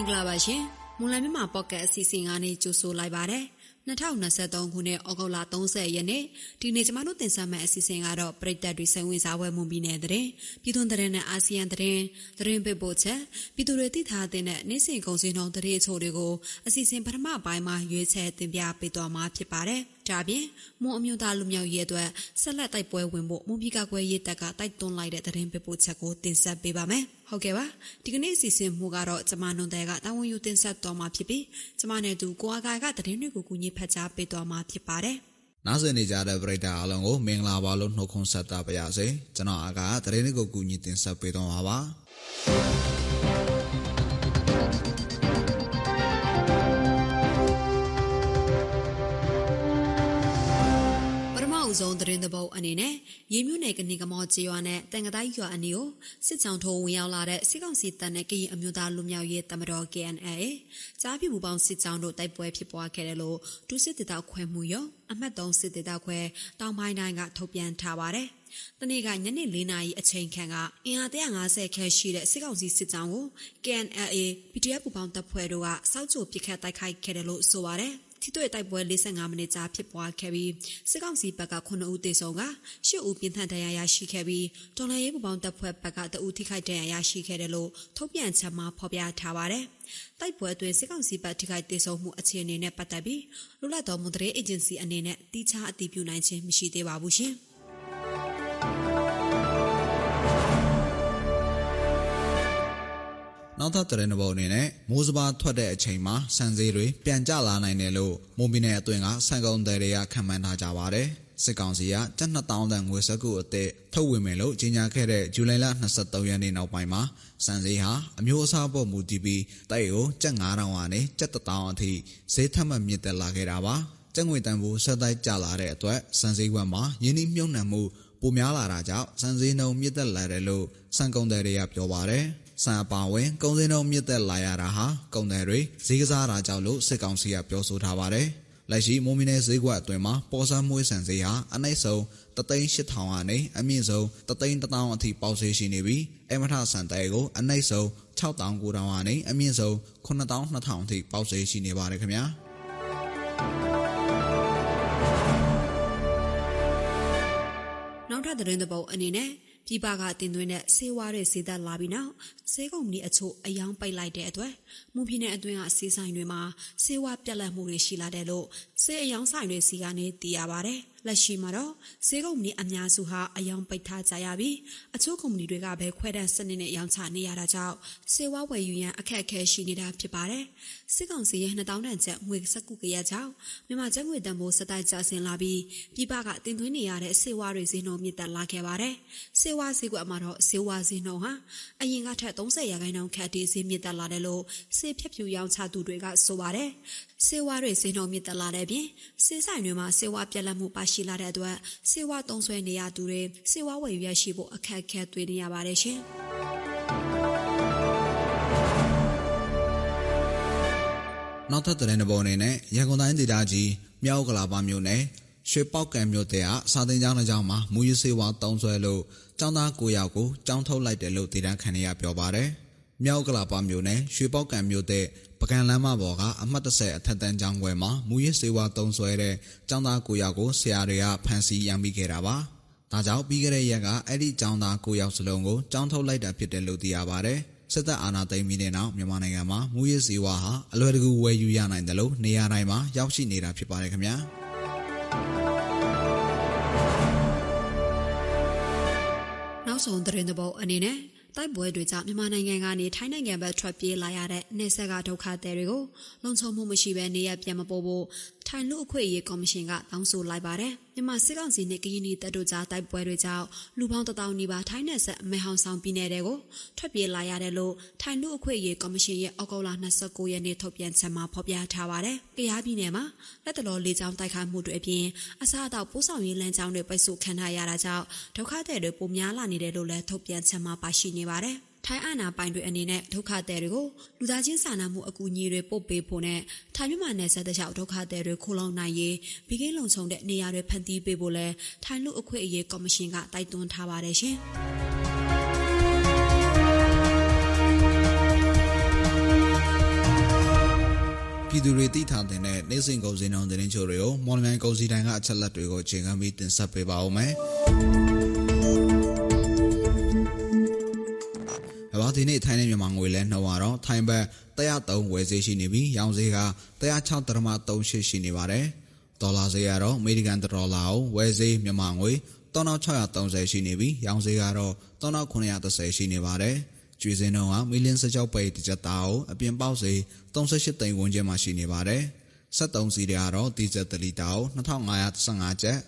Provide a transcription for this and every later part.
င်္ဂလာပါရှင်မွန်လမြန်မာပေါ့ကတ်အစီအစဉ်ကနေကြိုဆိုလိုက်ပါတယ်2023ခုနှစ်ဩဂုတ်လ30ရက်နေ့ဒီနေ့ကျမတို့တင်ဆက်မယ့်အစီအစဉ်ကတော့ပြည်သက်တွေစိတ်ဝင်စားပွဲမှုပြီးနေတဲ့ပြည်သွင်းတဲ့နဲ့အာဆီယံတဲ့သတင်းပေးပို့ချက်ပြည်သူတွေသိထားတဲ့နေ့စဉ်ကုန်စည်နှုန်းသတင်းအချို့တွေကိုအစီအစဉ်ပထမပိုင်းမှာရွေးချယ်တင်ပြပေးသွားမှာဖြစ်ပါတယ်။ ဒါပြင်မွန်အမျိုးသားလူမျိုးရေးအတွက်ဆက်လက်တိုက်ပွဲဝင်ဖို့မွန်ပြည်ကကွယ်ရေးတပ်ကတိုက်တွန်းလိုက်တဲ့သတင်းပေးပို့ချက်ကိုတင်ဆက်ပေးပါမယ်။ဟုတ်ကဲ့ပါဒီကနေ့အစီအစဉ်မှုကတော့ကျမနွန်တဲ့ကတာဝန်ယူတင်ဆက်တော်မှာဖြစ်ပြီးကျမနဲ့တူကိုအကာကသတင်းတွေကိုကူညီဖတ်ကြားပေးတော်မှာဖြစ်ပါတယ်။နားဆင်နေကြတဲ့ပရိသတ်အားလုံးကိုမင်္ဂလာပါလို့နှုတ်ခွန်းဆက်တာပါရစေ။ကျွန်တော်အကာကသတင်းတွေကိုကူညီတင်ဆက်ပေးတော်မှာပါ။ ဦးဆုံးသတင်းသဘောအနေနဲ့ရေမြို့နယ်ကနေကမောကျေးရွာနဲ့တန်ကတိုင်းရွာအနီးကိုစစ်ကြောင်ထိုးဝင်ရောက်လာတဲ့စစ်ကောင်စီတပ်နဲ့ကရင်အမျိုးသားလူမျိုးရေးတမတော် KNA ကြားပြူပေါင်းစစ်ကြောင်တို့တိုက်ပွဲဖြစ်ပွားခဲ့တယ်လို့ဒုစစ်တေတောက်ခွဲမှုရောအမှတ်3စစ်တေတောက်ခွဲတောင်ပိုင်းတိုင်းကထုတ်ပြန်ထားပါတယ်။တနေ့ကညနေ၄နာရီအချိန်ခန့်ကအင်အား150ခန့်ရှိတဲ့စစ်ကောင်စီစစ်ကြောင်းကို KNLA PDF ပူပေါင်းတပ်ဖွဲ့တို့ကစောက်ကြိုပစ်ခတ်တိုက်ခိုက်ခဲ့တယ်လို့ဆိုပါတယ်။ ထိတွေ့တိုက်ပွဲ45မိနစ်ကြာဖြစ်ပွားခဲ့ပြီးစစ်ကောင်စီဘက်က9ဦးသေဆုံးက10ဦးပြင်းထန်ဒဏ်ရာရရှိခဲ့ပြီးတော်လှန်ရေးပူပေါင်းတပ်ဖွဲ့ဘက်က2ဦးထိခိုက်ဒဏ်ရာရရှိခဲ့တယ်လို့ထုတ်ပြန်ချက်မှာဖော်ပြထားပါတယ်။တိုက်ပွဲအတွင်းစစ်ကောင်စီဘက်ထိခိုက်ဒေဆုံးမှုအခြေအနေနဲ့ပတ်သက်ပြီးလူလက်တော်မွန်တရေအေဂျင်စီအနေနဲ့တိကျအတည်ပြုနိုင်ခြင်းမရှိသေးပါဘူးရှင်။ နောက်ထပ်သတင်းတစ်ပုဒ်အနေနဲ့မိုးစပါးထွက်တဲ့အချိန်မှာစံစည်းတွေပြန်ကျလာနိုင်တယ်လို့မွန်ပြည်နယ်အတွင်းကစံကုန်တယ်တွေကခံမှန်းထားကြပါတယ်။စစ်ကောင်စီကကျပ်2000တန်ငွေစကုအသစ်ထုတ်ဝေမယ်လို့ကြေညာခဲ့တဲ့ဇူလိုင်လ23ရက်နေ့နောက်ပိုင်းမှာစံစည်းဟာအမျိုးအစားပေါ်မူတည်ပြီးတိုက်ကိုကျပ်9000ကနေကျပ်1000အထိဈေးထပ်မမြင့်တက်လာခဲ့တာပါ။ကျပ်ငွေတန်ဖိုးဆက်တိုက်ကျလာတဲ့အတွက်စံစည်းဝက်မှာယင်းနှိမ့်မြုံနှံမှုပိုများလာတာကြောင့်စံစည်းနှုံမြင့်တက်လာတယ်လို့စံကုန်တယ်တွေကပြောပါတယ်။ ဆန်အပါဝင်ကုန်စည်နှုန်းမြင့်တက်လာရတာဟာကုန်တယ်တွေဈေးကစားတာကြောင့်လို့စစ်ကောင်စီကပြောဆိုထားပါတယ်။လက်ရှိမိုးမီနယ်ဈေးကွက်အတွင်းမှာပေါ်ဆန်းမွေးဆန်ဈေးဟာအနှိမ့်ဆုံး38000ကနေအမြင့်ဆုံး31000အထိပေါက်ဈေးရှိနေပြီးအမထဆန်တဲကိုအနှိမ့်ဆုံး6900ကနေအမြင့်ဆုံး9200အထိပေါက်ဈေးရှိနေပါတယ်ခင်ဗျာ။နောက်ထပ်သတင်းသဘောအနေနဲ့ ပြည်ပကတင်သွင်းတဲ့ဆေးဝါးတွေစေသက်လာပြီးနောက်ဆေးကုမ္ပဏီအချို့အယောင်ပိတ်လိုက်တဲ့အတွက်မွန်ပြည်နယ်အတွင်းကဆေးဆိုင်တွေမှာဆေးဝါးပြက်လက်မှုတွေရှိလာတယ်လို့ဆေးအယောင်ဆိုင်တွေစီကနေသိရပါဗျ။လက်ရှိမှာတော့ဈေးကုမ္ပဏီအများစုဟာအယောင်ပိတ်ထားကြရပြီးအချို့ကုမ္ပဏီတွေကပဲခွဲတမ်းစနစ်နဲ့ရောင်းချနေရတာကြောင့်စေဝါဝယ်ယူရန်အခက်အခဲရှိနေတာဖြစ်ပါတယ်။စစ်ကောင်စီရဲ့2000တန်ချက်ငွေစကူကရကြောင့်မြန်မာကျပ်ငွေတန်ဖိုးစတိုက်ကျဆင်းလာပြီးပြည်ပကတင်သွင်းနေရတဲ့စေဝါတွေဈေးနှုန်းမြင့်တက်လာခဲ့ပါတယ်။စေဝါဈေးကွက်မှာတော့စေဝါဈေးနှုန်းဟာအရင်ကထက်30ရာခိုင်နှုန်းခန့်တည်ဈေးမြင့်တက်လာတယ်လို့စေဖြတ်ဖြူရောင်းချသူတွေကဆိုပါတယ်။ စေဝါတွေဈေးနှုန်းမြင့်တက်လာတဲ့ပြင်စေဆိုင်တွေမှာစေဝါပြက်လက်မှုပါရှိလာတဲ့အတွက်စေဝါသုံးဆွဲနေရသူတွေစေဝါဝယ်ယူရရှိဖို့အခက်အခဲတွေ့နေရပါတယ်ရှင်။နောက်ထပ်သတင်းတစ်ပုဒ်အနေနဲ့ရန်ကုန်တိုင်းဒေသကြီးမြောက်ကလာပါမြို့နယ်ရွှေပေါက်ကံမြို့တဲ့ကစာတင်ကျောင်းတစ်ကျောင်းမှာမူရစေဝါတုံးဆွဲလို့ကျောင်းသား9ယောက်ကိုကျောင်းထုတ်လိုက်တယ်လို့ဒေသခံတွေကပြောပါတယ်။ မြောက်ကလာပါမြို့နယ်ရွှေပေါက်ကံမြို့တဲ့ပကံလမ်းမပေါ်ကအမှတ်30အထက်တန်းကျောင်းခွဲမှာမူရစေဝါတုံးဆွဲတဲ့ကျောင်းသား9ယောက်ကိုဆရာတွေကဖမ်းဆီးရမိခဲ့တာပါ။ဒါကြောင့်ပြီးခဲ့တဲ့ရက်ကအဲ့ဒီကျောင်းသား9ယောက်စလုံးကိုကျောင်းထုတ်လိုက်တာဖြစ်တယ်လို့သိရပါတယ်။စစ်တပ်အာဏာသိမ်းပြီးတဲ့နောက်မြန်မာနိုင်ငံမှာမူရစေဝါဟာအလွယ်တကူဝယ်ယူရနိုင်တယ်လို့နေရာတိုင်းမှာရောက်ရှိနေတာဖြစ်ပါတယ်ခင်ဗျာ။နောက်ဆုံးသတင်းသဘောအနေနဲ့ တိုက်ပွဲတွေကြောင့်မြန်မာနိုင်ငံကနေထိုင်းနိုင်ငံဘက်ထွက်ပြေးလာရတဲ့နေဆက်ကဒုက္ခသည်တွေကိုလုံခြုံမှုမရှိဘဲနေရပြန်မပို့ဖို့ ထိုင်လူအခွင့်အရေးကော်မရှင်ကတောင်းဆိုလိုက်ပါတယ်။မြန်မာစစ်ကောင်စီနဲ့ကရင်ပြည်တပ်တို့ကြားတိုက်ပွဲတွေကြောင့်လူပေါင်းတထောင်နီးပါးထိုင်းနယ်ဆက်အမဲဟောင်ဆောင်ပြည်နယ်တွေကိုထွက်ပြေးလာရတယ်လို့ထိုင်လူအခွင့်အရေးကော်မရှင်ရဲ့ဩဂုတ်လ29ရက်နေ့ထုတ်ပြန်ချက်မှာဖော်ပြထားပါတယ်။ကရားပြည်နယ်မှာလက်တတော်လေးချောင်းတိုက်ခိုက်မှုတွေအပြင်အစားအသောက်ပိုးဆောင်ရေးလမ်းကြောင်းတွေပိတ်ဆို့ခံထားရတာကြောင့်ဒုက္ခသည်တွေပိုများလာနေတယ်လို့လည်းထုတ်ပြန်ချက်မှာပါရှိနေပါတယ်။ ထိုင်းအာဏာပိုင်တွေအနေနဲ့ဒုက္ခသည်တွေကိုလူသားချင်းစာနာမှုအကူအညီတွေပို့ပေးဖို့နဲ့ထိုင်းမြန်မာနယ်စပ်တလျှောက်ဒုက္ခသည်တွေခိုလုံနိုင်ရေးဘေးကင်းလုံခြုံတဲ့နေရာတွေဖန်တီးပေးဖို့လဲထိုင်းလူအခွင့်အရေးကော်မရှင်ကတိုက်တွန်းထားပါတယ်ရှင်။ပြည်သူတွေသိထားတဲ့နေ့စဉ်ကုန်စည်နှုန်းသတင်းချို့တွေကိုမော်လမြိုင်ကုန်စည်တိုင်းကအချက်လက်တွေကိုချိန်ခံပြီးတင်ဆက်ပေးပါဦးမယ်။ ထိုင်းနဲ့မြန်မာငွေလဲနှုန်းကတော့ထိုင်းဘက်103ဝယ်ဈေးရှိနေပြီးရောင်းဈေးက106.38ရှိနေပါတယ်။ဒေါ်လာဈေးကတော့အမေရိကန်ဒေါ်လာကိုဝယ်ဈေးမြန်မာငွေ3630ရှိနေပြီးရောင်းဈေးကတော့3930ရှိနေပါတယ်။ကျွေးစင်းတော့ကမီလင်းစကြောက်ပိတ်တစ်ကြက်သားကိုအပြင်ပေါက်စေ38သိန်းဝန်းကျင်မှာရှိနေပါတယ်။73စီးတွေကတော့ဒီဇယ်တလီတာကို2515ကျပ်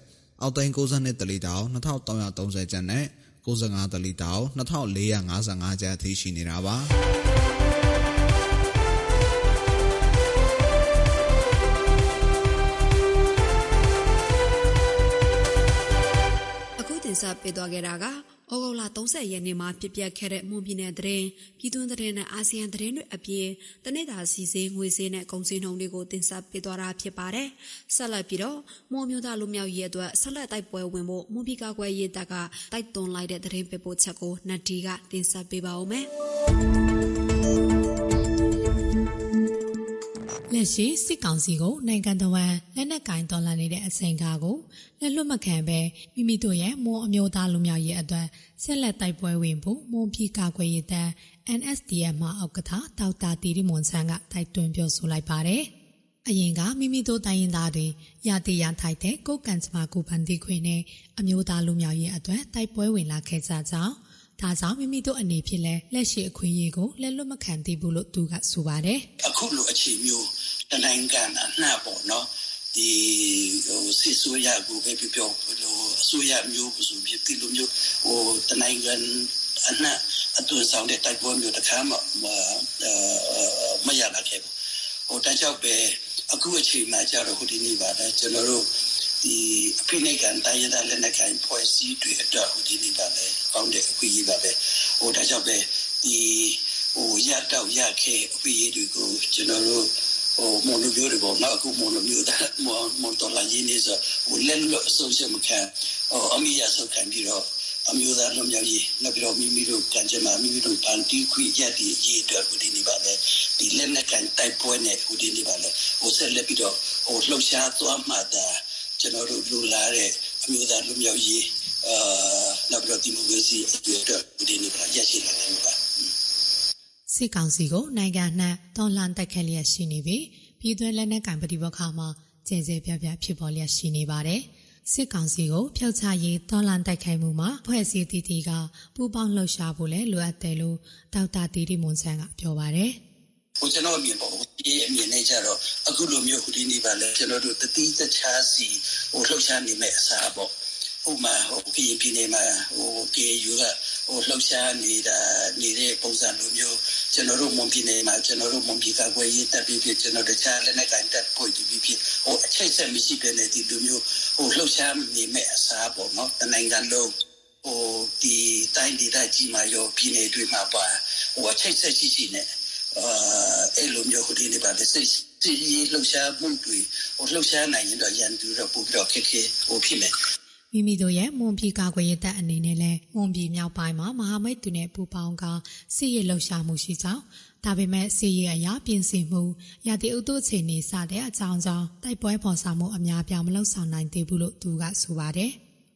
အောက်သိန်း62တလီတာကို2330ကျပ်နဲ့ 65တလီတာကို2455ကျပ်အထိရှိနေတာပါအခုတင်ဆက်ပေးသွားခဲ့တာက ဩဂုတ်လ30ရက်နေ့မှာပြပြခဲ့တဲ့မွန်ပြည်နယ်သတင်းပြည်တွင်းသတင်းနဲ့အာဆီယံသတင်းတွေအပြင်တနေ့တာစီစေးငွေစေးနဲ့ကုန်စည်နှုန်းတွေကိုတင်ဆက်ပေးသွားတာဖြစ်ပါတယ်။ဆက်လက်ပြီးတော့မွန်မျိုးသားလူမျိုးရေးအတွက်ဆက်လက်တိုက်ပွဲဝင်ဖို့မွန်ပြည်ကာကွယ်ရေးတပ်ကတိုက်တွန်းလိုက်တဲ့သတင်းပေးပို့ချက်ကိုနတ်ဒီကတင်ဆက်ပေးပါဦးမယ်။ လက်ရှိစစ်ကောင်စီကိုနိုင်ငံတော်ဝန်လက်နက်ကင်တော်လှန်နေတဲ့အချိန်ကားကိုလက်လွတ်မခံဘဲမိမိတို့ရဲ့မွန်အမျိုးသားလူမျိုးရေးအတွက်ဆက်လက်တိုက်ပွဲဝင်ဖို့မွန်ပြည်ကာကွယ်ရေးတပ် NSDF မှအောက်ကထာဒေါက်တာတီရီမွန်ဆန်းကတိုက်တွန်းပြောဆိုလိုက်ပါတယ်။အရင်ကမိမိတို့တိုင်းရင်းသားတွေရတရထိုက်တဲ့ကိုကန်စမာကူပန်တီခွေနဲ့အမျိုးသားလူမျိုးရေးအတွက်တိုက်ပွဲဝင်လာခဲ့ကြကြောင်းဒါကြောင့်မိမိတို့အနေဖြင့်လဲလက်ရှိအခွင့်အရေးကိုလက်လွတ်မခံသေးဘူးလို့သူကဆိုပါတယ်။အခုလိုအခြေမျိုး တနိုင်ငံအနှံ့ပေါ့နော်ဒီဟိုစစ်ဆိုရကိုပဲပြောပြောဟိုအစိုးရမျိုးဆိုပြီးဒီလိုမျိုးဟိုတနိုင်ငံအနှံ့အသွင်ဆောင်တဲ့တိုက်ပွဲမျိုးတစ်ခါမှမရလာခဲ့ဘူးဟိုတန်းချောက်ပဲအခုအချိန်မှကြတော့ဟိုဒီနေ့ပါလဲကျွန်တော်တို့ဒီအဖိနှိတ်ကန်တိုင်းရင်းသားလက်နက်ကိုင်ဖွဲ့စည်းတွေအတွက်ဟိုဒီနေ့ပါလဲကောင်းတဲ့အခွင့်အရေးပါပဲဟိုဒါကြောင့်ပဲဒီဟိုရတော့ရခဲ့အခွင့်အရေးတွေကိုကျွန်တော်တို့ ဟိုမွန်လူမျိုးတွေပေါ့နောက်အခုမွန်လူမျိုးသားမွန်မွန်တော်လာရင်းနေဆိုဟိုလက်လွတ်အဆုံးရှမခံဟိုအမိရဆုတ်ခံပြီးတော့အမျိုးသားလူမျိုးကြီးနောက်ပြီးတော့မိမိတို့ကံကြမ္မာမိမိတို့ပန်တီခွေရက်ဒီရေးအတွက်ဟိုဒီနေပါလေဒီလက်နဲ့ကန်တိုက်ပွဲနဲ့ဟိုဒီနေပါလေဟိုဆက်လက်ပြီးတော့ဟိုလှုပ်ရှားသွားမှသာကျွန်တော်တို့လူလာတဲ့အမျိုးသားလူမျိုးကြီးအာနောက်ပြီးတော့ဒီမိုကရေစီအတွက်ဟိုဒီနေပါရက်ရှိလာတယ်ပါ စစ်ကောင်စီကိုနိုင်ငံနှံတော်လှန်တိုက်ခတ်လျက်ရှိနေပြီးပြည်တွင်းလက်နက်ကင်ပဋိပက္ခမှာကျဲကျဲပြပြဖြစ်ပေါ်လျက်ရှိနေပါတယ်။စစ်ကောင်စီကိုဖျောက်ချရေးတော်လှန်တိုက်ခိုက်မှုမှာဖွဲ့စည်းတည်တည်ကပူးပေါင်းလှုပ်ရှားဖို့လည်းလိုအပ်တယ်လို့ဒေါက်တာတီတီမွန်ဆန်ကပြောပါတယ်။ဟိုကျွန်တော်အမြင်ပေါ့ဒီအမြင်နဲ့ကြတော့အခုလိုမျိုးဟိုဒီနေ့ပါလဲကျွန်တော်တို့တတိတခြားစီဟိုလှုပ်ရှားနေမဲ့အစားပေါ့ဥမာဟိုပြည်ပြည်နေမှာဟိုကေယူကဟိုလှုပ်ရှားနေတာနေတဲ့ပုံစံလိုမျိုး ကျွန်တော်တို့မွန်ပြည်နယ်မှာကျွန်တော်တို့မွန်ပြည်ကကွယ်ရေးတပ်ပြီးဖြစ်ကျွန်တော်တခြားလက်နက်ကိုင်တပ်ဖွဲ့ပြီးဖြစ်ဟိုအချိတ်ဆက်မရှိတဲ့ဒီလိုမျိုးဟိုလှုပ်ရှားနေမဲ့အစားပေါ့နော်တနိုင်ငံလုံးဟိုဒီတိုင်းဒေသကြီးမှာရောပြည်နယ်တွေမှာပါဟိုအချိတ်ဆက်ရှိရှိနဲ့အာအဲ့လိုမျိုးဟိုဒီနေပါလေစိတ်စီလှုပ်ရှားမှုတွေဟိုလှုပ်ရှားနိုင်ရင်တော့ရန်သူတော့ပို့ပြီးတော့ခက်ခဲဟိုဖြစ်မယ် မိမိတို့ရဲ့မွန်ပြည်ကာကွယ်ရေးတပ်အနေနဲ့လည်းမွန်ပြည်မြောက်ပိုင်းမှာမဟာမိတ်သူနဲ့ပူးပေါင်းကစစ်ရေးလှုပ်ရှားမှုရှိကြောင်းဒါပေမဲ့စစ်ရေးအရာပြင်ဆင်မှုရာသီဥတုအခြေအနေစတဲ့အကြောင်းကြောင့်တိုက်ပွဲပေါ်ဆောင်မှုအများပြားမလှုပ်ဆောင်နိုင်သေးဘူးလို့သူကဆိုပါတယ်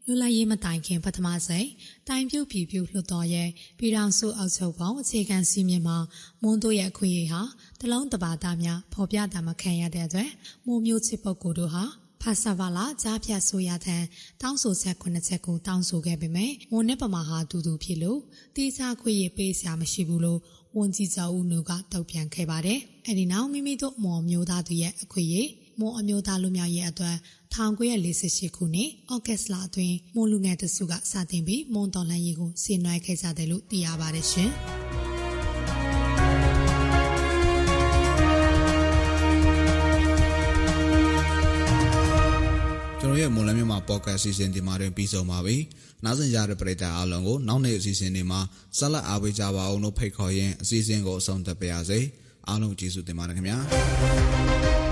လွတ်လပ်ရေးမတိုင်ခင်ပထမဆုံးတိုင်းပြုတ်ပြည်ပြုတ်လွှတ်တော်ရဲ့ပြည်ထောင်စုအောက်ချုပ်ပေါင်းအခြေခံစီမင်းမှာမွန်းတို့ရဲ့အခွင့်အရေးဟာတလုံးတပါသားများဖော်ပြတာမခံရတဲ့အတွက်မိုးမျိုးချစ်ပုဂ္ဂိုလ်တို့ဟာ ဖာဆာဗာလာကြားဖြတ်ဆိုရထံတောင်းဆိုချက်ခုနှစ်ချက်ကိုတောင်းဆိုခဲ့ပေမဲ့မွန်နဲ့ပမာဟာတူတူဖြစ်လို့တေးစားခွေရပေးစရာမရှိဘူးလို့ဝန်ကြီးချုပ်ဦးနုကတုံ့ပြန်ခဲ့ပါတယ်။အဲဒီနောက်မိမိတို့မော်မျိုးသားသူရဲ့အခွေရမွန်အမျိုးသားလူမျိုးရဲ့အတွက်1948ခုနှစ်ဩဂတ်စ်လအတွင်းမွန်လူငယ်တစုကစတင်ပြီးမွန်တော်လှန်ရေးကိုဆင်နွှဲခဲ့ကြတယ်လို့သိရပါတယ်ရှင်။ တော်ရဲ့မွန်လမြမှာပေါ့ကတ်စီစဉ်ဒီမှာတွင်ပြီးဆုံးပါပြီ။နားဆင်ကြတဲ့ပရိသတ်အားလုံးကိုနောက်နေ့အစီအစဉ်တွေမှာဆက်လက်အားပေးကြပါအောင်လို့ဖိတ်ခေါ်ရင်းအစီအစဉ်ကိုအဆုံးသတ်ပါရစေ။အားလုံးကျေးဇူးတင်ပါတယ်ခင်ဗျာ။